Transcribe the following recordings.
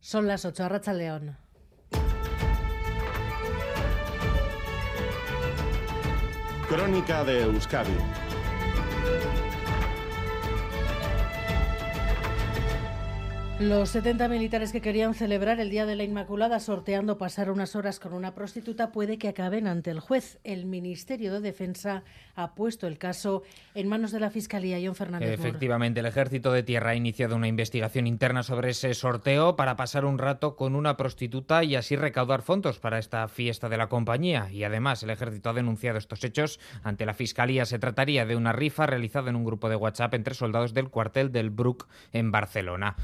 Son las 8, Arracha León. Crónica de Euskadi Los 70 militares que querían celebrar el Día de la Inmaculada sorteando pasar unas horas con una prostituta puede que acaben ante el juez. El Ministerio de Defensa ha puesto el caso en manos de la Fiscalía. John Fernández. Efectivamente, el Ejército de Tierra ha iniciado una investigación interna sobre ese sorteo para pasar un rato con una prostituta y así recaudar fondos para esta fiesta de la compañía. Y además, el Ejército ha denunciado estos hechos ante la Fiscalía. Se trataría de una rifa realizada en un grupo de WhatsApp entre soldados del cuartel del Brook en Barcelona.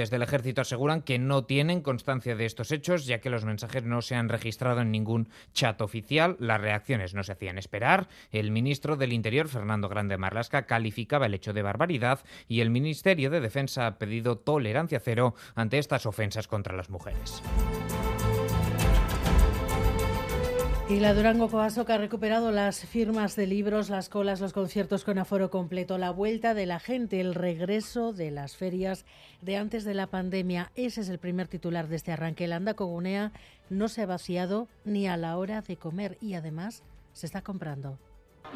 Fuentes del ejército aseguran que no tienen constancia de estos hechos, ya que los mensajes no se han registrado en ningún chat oficial. Las reacciones no se hacían esperar. El ministro del Interior, Fernando Grande Marlasca, calificaba el hecho de barbaridad y el Ministerio de Defensa ha pedido tolerancia cero ante estas ofensas contra las mujeres. Y la Durango Coasoca ha recuperado las firmas de libros, las colas, los conciertos con aforo completo, la vuelta de la gente, el regreso de las ferias de antes de la pandemia. Ese es el primer titular de este arranque. El Andacogunea no se ha vaciado ni a la hora de comer y además se está comprando.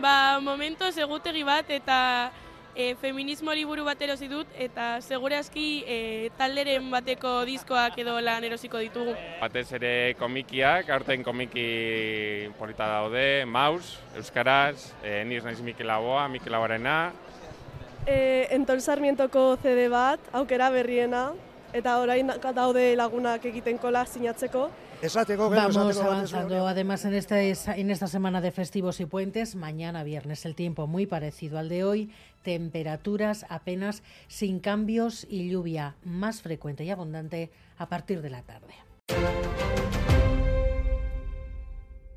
Ba, momentos egutegi bat eta e, feminismo liburu bat erosi dut eta segurazki e, talderen bateko diskoak edo lan erosiko ditugu. Batez ere komikiak, aurten komiki polita daude, Maus, Euskaraz, e, niz naiz Mikel Aboa, Mikel Abarena. E, Enton Sarmientoko CD bat, aukera berriena, eta orain daude lagunak egiten kola sinatzeko. Vamos avanzando. Además, en, este, en esta semana de festivos y puentes, mañana viernes, el tiempo muy parecido al de hoy, temperaturas apenas sin cambios y lluvia más frecuente y abundante a partir de la tarde.